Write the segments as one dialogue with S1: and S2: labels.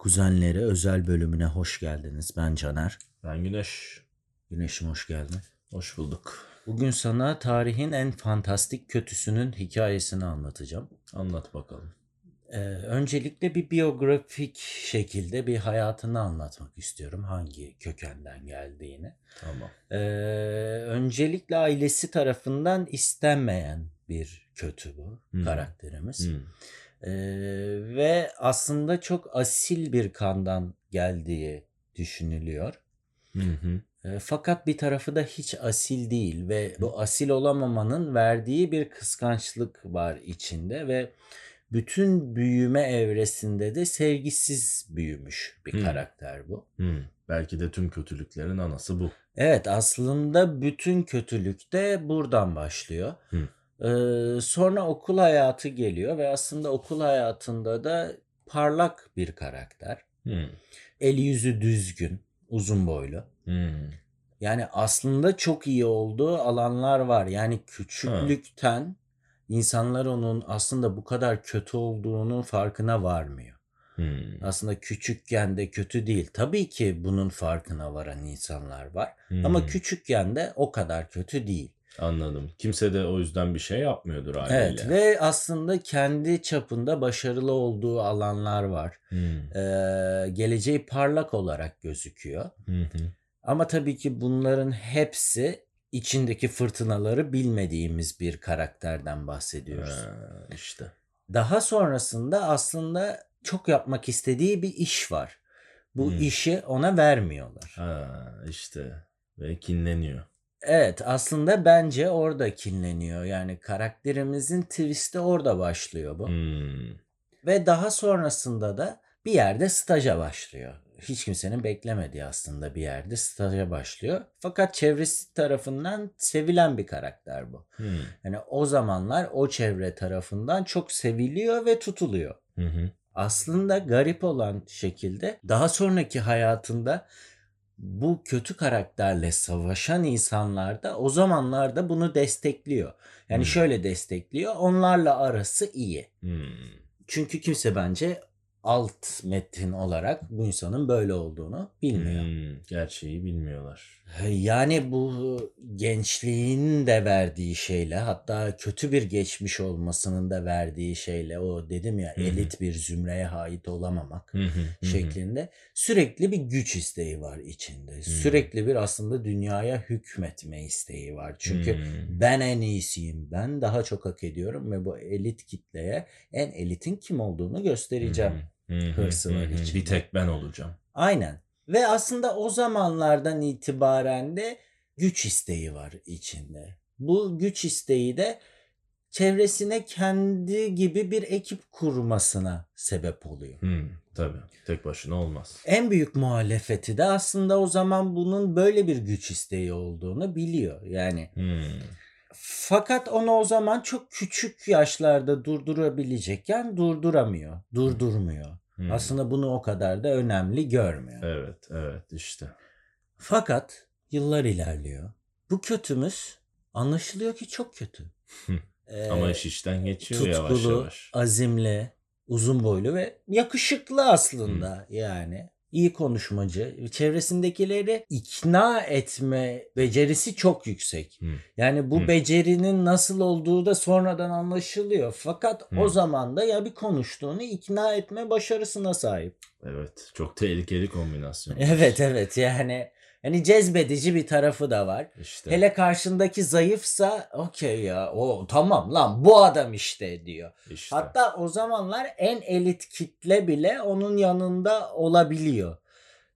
S1: Kuzenleri özel bölümüne hoş geldiniz. Ben Caner.
S2: Ben Güneş.
S1: Güneşim hoş geldin.
S2: Hoş bulduk.
S1: Bugün sana tarihin en fantastik kötüsünün hikayesini anlatacağım.
S2: Anlat bakalım.
S1: Ee, öncelikle bir biyografik şekilde bir hayatını anlatmak istiyorum. Hangi kökenden geldiğini.
S2: Tamam.
S1: Ee, öncelikle ailesi tarafından istenmeyen bir kötü bu
S2: Hmm.
S1: karakterimiz.
S2: Hmm.
S1: Ee, ve aslında çok asil bir kandan geldiği düşünülüyor.
S2: Hı hı.
S1: E, Fakat bir tarafı da hiç asil değil ve bu asil olamamanın verdiği bir kıskançlık var içinde ve bütün büyüme evresinde de sevgisiz büyümüş bir
S2: Hmm.
S1: karakter bu.
S2: Hmm. Belki de tüm kötülüklerin anası bu.
S1: Evet aslında bütün kötülük de buradan başlıyor.
S2: Hmm.
S1: Ee, sonra okul hayatı geliyor ve aslında okul hayatında da parlak bir karakter.
S2: Hmm.
S1: Eli yüzü düzgün, uzun boylu.
S2: Hmm.
S1: Yani aslında çok iyi olduğu alanlar var. Yani küçüklükten insanlar onun aslında bu kadar kötü olduğunu farkına varmıyor.
S2: Hmm.
S1: Aslında küçükken de kötü değil. Tabii ki bunun farkına varan insanlar var.
S2: Hmm.
S1: Ama küçükken de o kadar kötü değil.
S2: Anladım. Kimse de o yüzden bir şey yapmıyordur haliyle.
S1: Evet ve aslında kendi çapında başarılı olduğu alanlar var.
S2: Hmm.
S1: Ee, geleceği parlak olarak gözüküyor.
S2: Hı hı.
S1: Ama tabii ki bunların hepsi içindeki fırtınaları bilmediğimiz bir karakterden bahsediyoruz.
S2: Ha, işte.
S1: Daha sonrasında aslında çok yapmak istediği bir iş var. Bu
S2: Hmm.
S1: işi ona vermiyorlar.
S2: Ha, işte. Ve kinleniyor.
S1: Evet aslında bence orada kinleniyor. Yani karakterimizin twist'i orada başlıyor bu.
S2: Hmm.
S1: Ve daha sonrasında da bir yerde staja başlıyor. Hiç kimsenin beklemediği aslında bir yerde staja başlıyor. Fakat çevresi tarafından sevilen bir karakter bu.
S2: Hmm.
S1: Yani o zamanlar o çevre tarafından çok seviliyor ve tutuluyor.
S2: Hı hı.
S1: Aslında garip olan şekilde daha sonraki hayatında bu kötü karakterle savaşan insanlar da o zamanlarda bunu destekliyor. Yani
S2: Hmm.
S1: şöyle destekliyor. Onlarla arası iyi.
S2: Hmm.
S1: Çünkü kimse bence alt metin olarak bu insanın böyle olduğunu bilmiyor.
S2: Hmm. Gerçeği bilmiyorlar.
S1: Yani bu gençliğin de verdiği şeyle hatta kötü bir geçmiş olmasının da verdiği şeyle o dedim ya
S2: hı.
S1: elit bir zümreye ait olamamak
S2: hı.
S1: şeklinde sürekli bir güç isteği var içinde. Sürekli bir aslında dünyaya hükmetme isteği var. Çünkü
S2: Hmm.
S1: ben en iyisiyim. Ben daha çok hak ediyorum ve bu elit kitleye en elitin kim olduğunu göstereceğim.
S2: Hı hı.
S1: Hırsı var
S2: Hı hı.
S1: içinde.
S2: Bir tek ben olacağım.
S1: Aynen. Ve aslında o zamanlardan itibaren de güç isteği var içinde. Bu güç isteği de çevresine kendi gibi bir ekip kurmasına sebep oluyor.
S2: Hmm, tabii. Tek başına olmaz.
S1: En büyük muhalefeti de aslında o zaman bunun böyle bir güç isteği olduğunu biliyor. Yani
S2: Hmm.
S1: Fakat onu o zaman çok küçük yaşlarda durdurabilecekken durduramıyor, durdurmuyor.
S2: Hmm.
S1: Aslında bunu o kadar da önemli görmüyor.
S2: Evet, evet işte.
S1: Fakat yıllar ilerliyor. Bu kötümüz anlaşılıyor ki çok kötü. Ee,
S2: Ama iş işten geçiyor yavaş
S1: tutkulu,
S2: yavaş.
S1: azimli, uzun boylu ve yakışıklı aslında yani. İyi konuşmacı, çevresindekileri ikna etme becerisi çok yüksek.
S2: Hı.
S1: Yani bu
S2: Hı.
S1: becerinin nasıl olduğu da sonradan anlaşılıyor. Fakat o
S2: Hı.
S1: zaman da ya bir konuştuğunu ikna etme başarısına sahip.
S2: Evet, çok tehlikeli kombinasyon.
S1: Evet evet yani hani cezbedici bir tarafı da var.
S2: İşte.
S1: Hele karşındaki zayıfsa okey ya o tamam lan bu adam işte diyor.
S2: işte.
S1: Hatta o zamanlar en elit kitle bile onun yanında olabiliyor.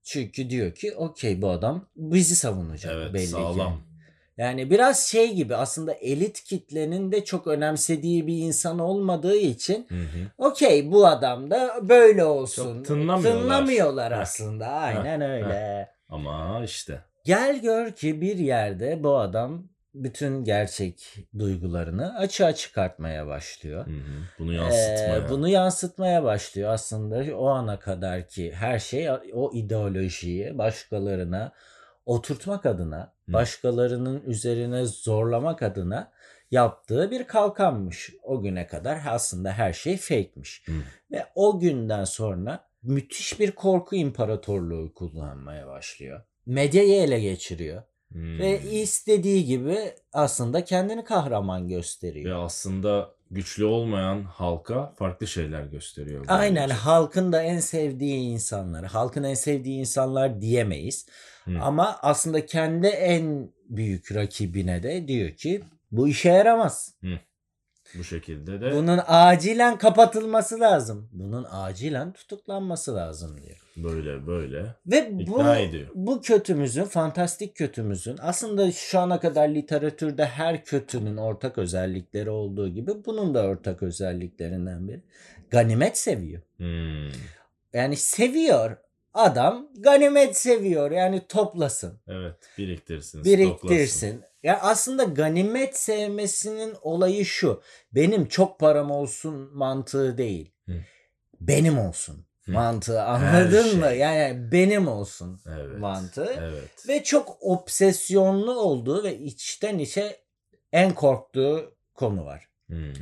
S1: Çünkü diyor ki okey bu adam bizi savunacak
S2: evet,
S1: belli
S2: sağlam.
S1: ki. Yani biraz şey gibi aslında elit kitlenin de çok önemsediği bir insan olmadığı için okey bu adam da böyle olsun.
S2: Çok tınlamıyorlar.
S1: Tınlamıyorlar aslında aynen öyle.
S2: Ama işte.
S1: Gel gör ki bir yerde bu adam bütün gerçek duygularını açığa çıkartmaya başlıyor.
S2: Hı hı. Bunu yansıtmaya.
S1: Ee, bunu yansıtmaya başlıyor aslında o ana kadar ki her şey o ideolojiyi başkalarına oturtmak adına,
S2: Hı.
S1: başkalarının üzerine zorlamak adına yaptığı bir kalkanmış. O güne kadar aslında her şey fake'miş.
S2: Hı.
S1: Ve o günden sonra müthiş bir korku imparatorluğu kullanmaya başlıyor. Medyayı ele geçiriyor.
S2: Hmm.
S1: Ve istediği gibi aslında kendini kahraman gösteriyor.
S2: Ve aslında güçlü olmayan halka farklı şeyler gösteriyor.
S1: Aynen
S2: böylece.
S1: halkın da en sevdiği insanları, halkın en sevdiği insanlar diyemeyiz.
S2: Hı.
S1: Ama aslında kendi en büyük rakibine de diyor ki bu işe yaramaz.
S2: Bu şekilde de
S1: Bunun acilen kapatılması lazım. Bunun acilen tutuklanması lazım diyor.
S2: böyle böyle.
S1: Ve bu
S2: ediyor.
S1: bu kötümüzün, fantastik kötümüzün aslında şu ana kadar literatürde her kötünün ortak özellikleri olduğu gibi bunun da ortak özelliklerinden biri. Ganimet seviyor.
S2: Hmm.
S1: Yani seviyor. Adam ganimet seviyor. Yani toplasın,
S2: Evet biriktirsin.
S1: biriktirsin. Ya aslında ganimet sevmesinin olayı şu. Benim çok param olsun mantığı değil.
S2: Hı.
S1: Benim olsun
S2: Hı.
S1: mantığı. Anladın
S2: şey.
S1: mı? Yani benim olsun
S2: Evet.
S1: mantığı.
S2: Evet.
S1: Ve çok obsesyonlu olduğu ve içten içe en korktuğu konu var.
S2: Hmm.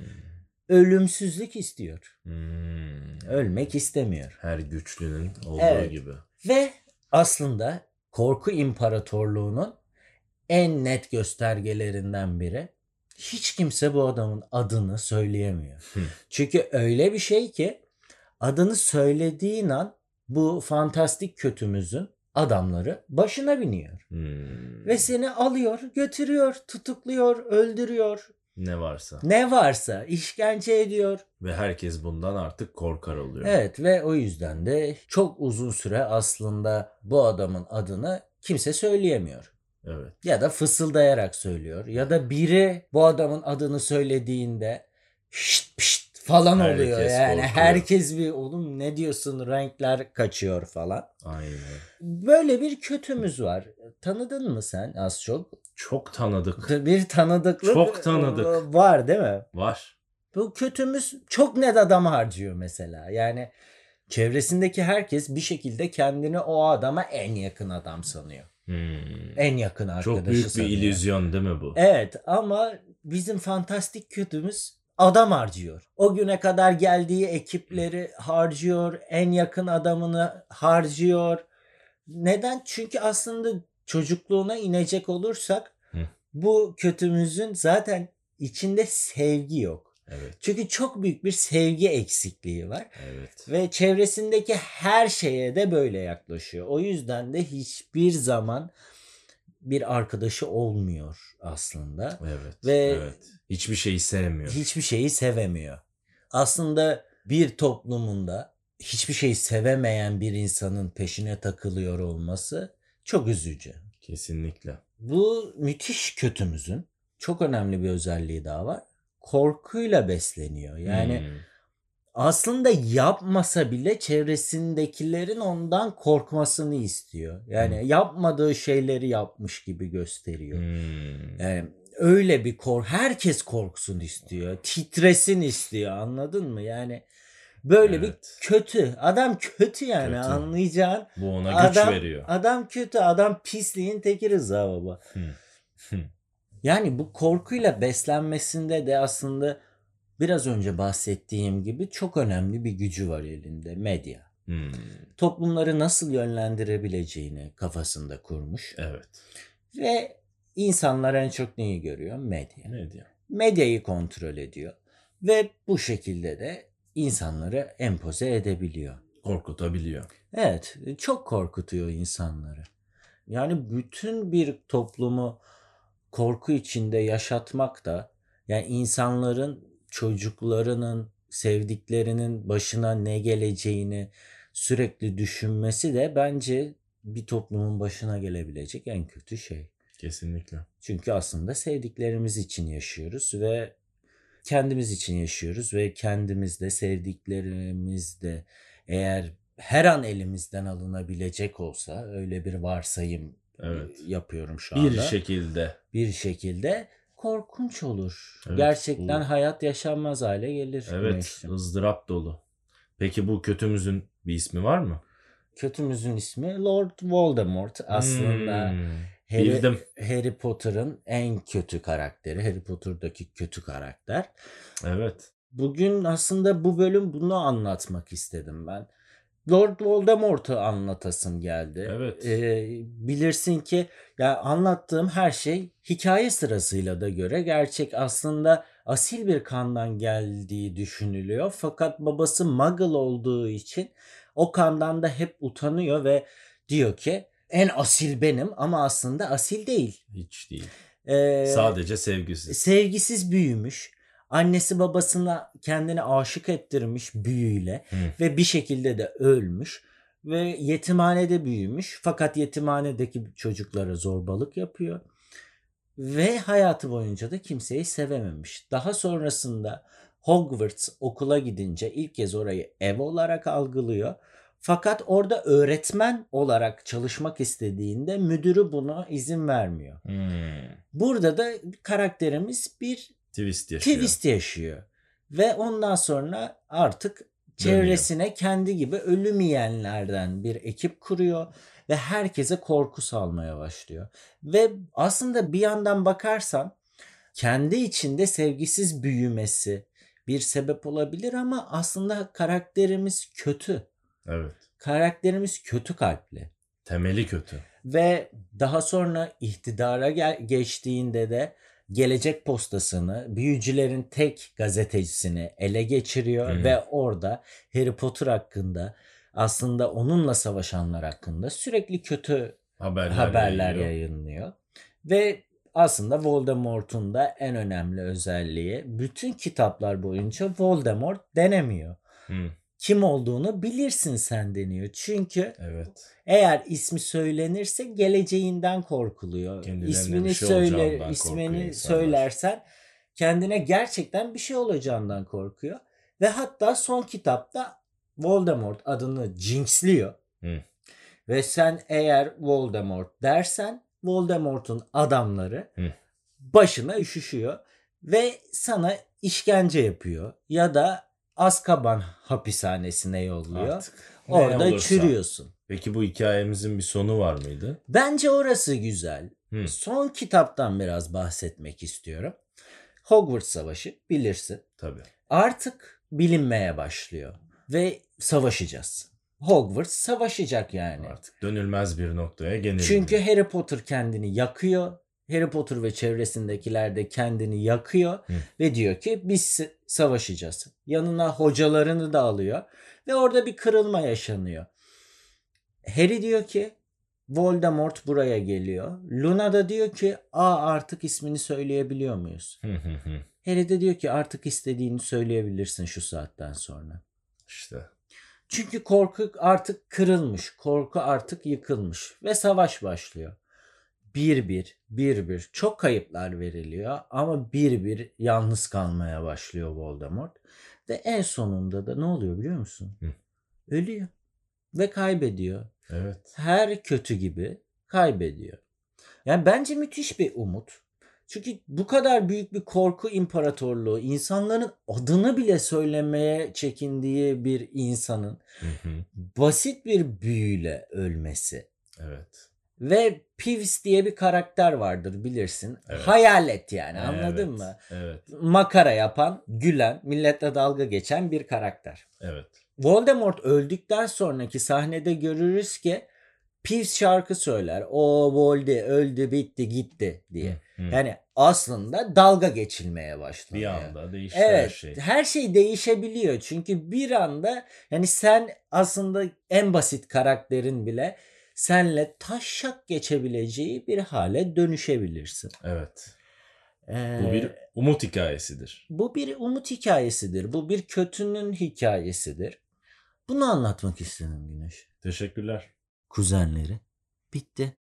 S1: Ölümsüzlük istiyor.
S2: Hmm.
S1: Ölmek istemiyor.
S2: Her güçlünün olduğu
S1: Evet.
S2: gibi.
S1: Ve aslında korku imparatorluğunun en net göstergelerinden biri hiç kimse bu adamın adını söyleyemiyor. Çünkü öyle bir şey ki adını söylediğin an bu fantastik kötümüzün adamları başına biniyor.
S2: Hmm.
S1: Ve seni alıyor, götürüyor, tutukluyor, öldürüyor.
S2: Ne varsa.
S1: Ne varsa işkence ediyor.
S2: Ve herkes bundan artık korkar oluyor.
S1: Evet ve o yüzden de çok uzun süre aslında bu adamın adını kimse söyleyemiyor.
S2: Evet.
S1: Ya da fısıldayarak söylüyor. Ya da biri bu adamın adını söylediğinde şşt pşt falan oluyor
S2: Herkes
S1: yani.
S2: korkuyor.
S1: Herkes bir oğlum ne diyorsun renkler kaçıyor falan.
S2: Aynen.
S1: Böyle bir kötümüz var. Tanıdın mı sen az çok?
S2: Çok tanıdık.
S1: Bir tanıdıklık
S2: Çok tanıdık.
S1: var değil mi?
S2: Var.
S1: Bu kötümüz çok net adam harcıyor mesela. Yani çevresindeki herkes bir şekilde kendini o adama en yakın adam sanıyor.
S2: Hmm.
S1: En yakın arkadaşı
S2: Çok büyük bir
S1: sanıyor.
S2: illüzyon değil mi bu?
S1: Evet ama bizim fantastik kötümüz adam harcıyor. O güne kadar geldiği ekipleri harcıyor. En yakın adamını harcıyor. Neden? Çünkü aslında çocukluğuna inecek olursak
S2: Hı.
S1: bu kötümüzün zaten içinde sevgi yok.
S2: Evet.
S1: Çünkü çok büyük bir sevgi eksikliği var
S2: Evet.
S1: ve çevresindeki her şeye de böyle yaklaşıyor. O yüzden de hiçbir zaman bir arkadaşı olmuyor aslında.
S2: Evet.
S1: Ve-
S2: evet. Hiçbir şeyi sevmiyor.
S1: Hiçbir şeyi sevemiyor. Aslında bir toplumunda hiçbir şeyi sevemeyen bir insanın peşine takılıyor olması çok üzücü.
S2: Kesinlikle.
S1: Bu müthiş kötümüzün çok önemli bir özelliği daha var. Korkuyla besleniyor. Yani
S2: Hmm.
S1: aslında yapmasa bile çevresindekilerin ondan korkmasını istiyor. Yani yapmadığı şeyleri yapmış gibi gösteriyor.
S2: Hmm.
S1: Yani öyle bir kork herkes korksun istiyor. Titresin istiyor. Anladın mı? Yani böyle bir
S2: Evet.
S1: kötü. Adam kötü yani
S2: Kötü.
S1: anlayacağın.
S2: Bu ona güç
S1: Adam
S2: veriyor.
S1: adam kötü. Adam pisliğin teki Rıza baba. Yani bu korkuyla beslenmesinde de aslında biraz önce bahsettiğim gibi çok önemli bir gücü var elinde medya.
S2: Hmm.
S1: Toplumları nasıl yönlendirebileceğini kafasında kurmuş
S2: Evet.
S1: ve insanlar en çok neyi görüyor? Medya.
S2: Diyor?
S1: Medyayı kontrol ediyor ve bu şekilde de insanları empoze edebiliyor.
S2: Korkutabiliyor.
S1: Evet, çok korkutuyor insanları. Yani bütün bir toplumu korku içinde yaşatmak da yani insanların çocuklarının sevdiklerinin başına ne geleceğini sürekli düşünmesi de bence bir toplumun başına gelebilecek en kötü şey.
S2: Kesinlikle.
S1: Çünkü aslında sevdiklerimiz için yaşıyoruz ve kendimiz için yaşıyoruz ve kendimiz de sevdiklerimiz de eğer her an elimizden alınabilecek olsa öyle bir varsayım
S2: Evet.
S1: yapıyorum şu anda.
S2: Bir şekilde.
S1: bir şekilde korkunç olur.
S2: Evet,
S1: Gerçekten
S2: olur.
S1: hayat yaşanmaz hale gelir.
S2: Evet.
S1: Güneşciğim.
S2: ızdırap dolu. Peki bu kötümüzün bir ismi var mı?
S1: Kötümüzün ismi Lord Voldemort. Aslında
S2: Hmm.
S1: Harry,
S2: Bildim.
S1: Harry Potter'ın en kötü karakteri. Harry Potter'daki kötü karakter.
S2: Evet.
S1: Bugün aslında bu bölüm bunu anlatmak istedim ben. Lord Voldemort'u anlatasım geldi.
S2: Evet.
S1: Ee, bilirsin ki ya anlattığım her şey hikaye sırasıyla da göre gerçek. Aslında asil bir kandan geldiği düşünülüyor. Fakat babası Muggle olduğu için o kandan da hep utanıyor ve diyor ki en asil benim ama aslında asil değil.
S2: Hiç değil.
S1: Ee,
S2: Sadece sevgisiz.
S1: sevgisiz büyümüş. Annesi babasına kendini aşık ettirmiş büyüyle
S2: Hı.
S1: ve bir şekilde de ölmüş ve yetimhanede büyümüş fakat yetimhanedeki çocuklara zorbalık yapıyor ve hayatı boyunca da kimseyi sevememiş. Daha sonrasında Hogwarts okula gidince ilk kez orayı ev olarak algılıyor. Fakat orada öğretmen olarak çalışmak istediğinde müdürü buna izin vermiyor.
S2: Hmm.
S1: Burada da karakterimiz bir
S2: Twist yaşıyor.
S1: twist yaşıyor. Ve ondan sonra artık çevresine kendi gibi ölüm yiyenlerden bir ekip kuruyor ve herkese korku salmaya başlıyor. Ve aslında bir yandan bakarsan kendi içinde sevgisiz büyümesi bir sebep olabilir ama aslında karakterimiz kötü.
S2: Evet.
S1: Karakterimiz kötü kalpli.
S2: Temeli kötü.
S1: Ve daha sonra iktidara gel- geçtiğinde de Gelecek Postası'nı, büyücülerin tek gazetecisini ele geçiriyor
S2: Hı.
S1: ve orada Harry Potter hakkında aslında onunla savaşanlar hakkında sürekli kötü
S2: Haberler,
S1: haberler yayınlıyor. Ve aslında Voldemort'un da en önemli özelliği bütün kitaplar boyunca Voldemort denemiyor.
S2: Hı.
S1: Kim olduğunu bilirsin sen deniyor. Çünkü
S2: Evet.
S1: eğer ismi söylenirse geleceğinden korkuluyor.
S2: Kendilerine
S1: İsmini
S2: bir şey
S1: söyle
S2: olacağından korkuyor
S1: ismini söylersen kendine gerçekten bir şey olacağından korkuyor ve hatta son kitapta Voldemort adını jinxliyor.
S2: Hı.
S1: Ve sen eğer Voldemort dersen Voldemort'un adamları
S2: Hı.
S1: başına üşüşüyor ve sana işkence yapıyor ya da Azkaban hapishanesine yolluyor.
S2: Artık. Ne
S1: Orada
S2: olursa.
S1: çürüyorsun.
S2: Peki bu hikayemizin bir sonu var mıydı?
S1: Bence orası güzel.
S2: Hı.
S1: Son kitaptan biraz bahsetmek istiyorum. Hogwarts Savaşı bilirsin.
S2: Tabii.
S1: Artık bilinmeye başlıyor ve savaşacağız. Hogwarts savaşacak yani.
S2: Artık dönülmez bir noktaya genelde.
S1: Çünkü Harry Potter kendini yakıyor. Harry Potter ve çevresindekiler de kendini yakıyor
S2: Hı.
S1: ve diyor ki biz savaşacağız. Yanına hocalarını da alıyor ve orada bir kırılma yaşanıyor. Harry diyor ki Voldemort buraya geliyor. Luna da diyor ki aa artık ismini söyleyebiliyor muyuz? Harry de diyor ki artık istediğini söyleyebilirsin şu saatten sonra.
S2: İşte.
S1: Çünkü korku artık kırılmış. Korku artık yıkılmış. Ve savaş başlıyor. Bir bir, bir bir. Çok kayıplar veriliyor ama bir bir yalnız kalmaya başlıyor Voldemort. Ve en sonunda da ne oluyor biliyor musun?
S2: Hı.
S1: Ölüyor. Ve kaybediyor.
S2: Evet.
S1: Her kötü gibi kaybediyor. Yani bence müthiş bir umut. Çünkü bu kadar büyük bir korku imparatorluğu, insanların adını bile söylemeye çekindiği bir insanın
S2: Hı hı.
S1: basit bir büyüyle ölmesi.
S2: Evet.
S1: Ve Peeves diye bir karakter vardır bilirsin.
S2: Evet.
S1: Hayalet yani anladın
S2: Evet,
S1: mı?
S2: Evet.
S1: Makara yapan, gülen, milletle dalga geçen bir karakter.
S2: Evet.
S1: Voldemort öldükten sonraki sahnede görürüz ki Peeves şarkı söyler. O Voldy öldü bitti gitti diye.
S2: Hı hı.
S1: Yani aslında dalga geçilmeye başlanıyor.
S2: bir anda değişti
S1: Evet,
S2: her şey.
S1: her şey değişebiliyor. Çünkü bir anda yani sen aslında en basit karakterin bile senle taşak geçebileceği bir hale dönüşebilirsin.
S2: Evet.
S1: Ee,
S2: Bu bir umut hikayesidir.
S1: bu bir umut hikayesidir. Bu bir kötünün hikayesidir. Bunu anlatmak istedim Güneş.
S2: Teşekkürler.
S1: Kuzenleri. Bitti.